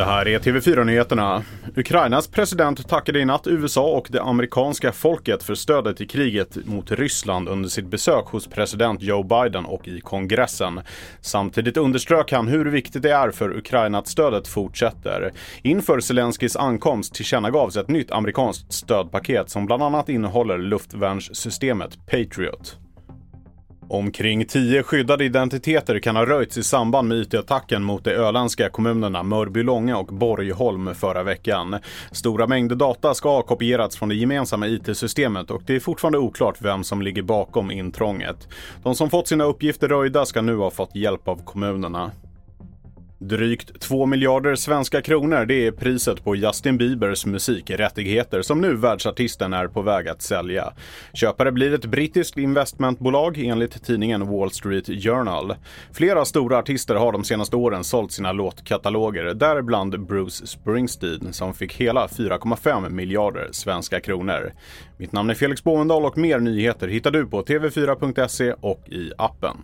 Det här är TV4-nyheterna. Ukrainas president tackade i natt USA och det amerikanska folket för stödet i kriget mot Ryssland under sitt besök hos president Joe Biden och i kongressen. Samtidigt underströk han hur viktigt det är för Ukraina att stödet fortsätter. Inför Zelenskyjs ankomst tillkännagavs ett nytt amerikanskt stödpaket som bland annat innehåller luftvärnssystemet Patriot. Omkring tio skyddade identiteter kan ha röjts i samband med IT-attacken mot de öländska kommunerna Mörbylånga och Borgholm förra veckan. Stora mängder data ska ha kopierats från det gemensamma IT-systemet och det är fortfarande oklart vem som ligger bakom intrånget. De som fått sina uppgifter röjda ska nu ha fått hjälp av kommunerna. Drygt 2 miljarder svenska kronor, det är priset på Justin Biebers musikrättigheter som nu världsartisten är på väg att sälja. Köpare blir ett brittiskt investmentbolag enligt tidningen Wall Street Journal. Flera stora artister har de senaste åren sålt sina låtkataloger, däribland Bruce Springsteen som fick hela 4,5 miljarder svenska kronor. Mitt namn är Felix Bovendal och mer nyheter hittar du på tv4.se och i appen.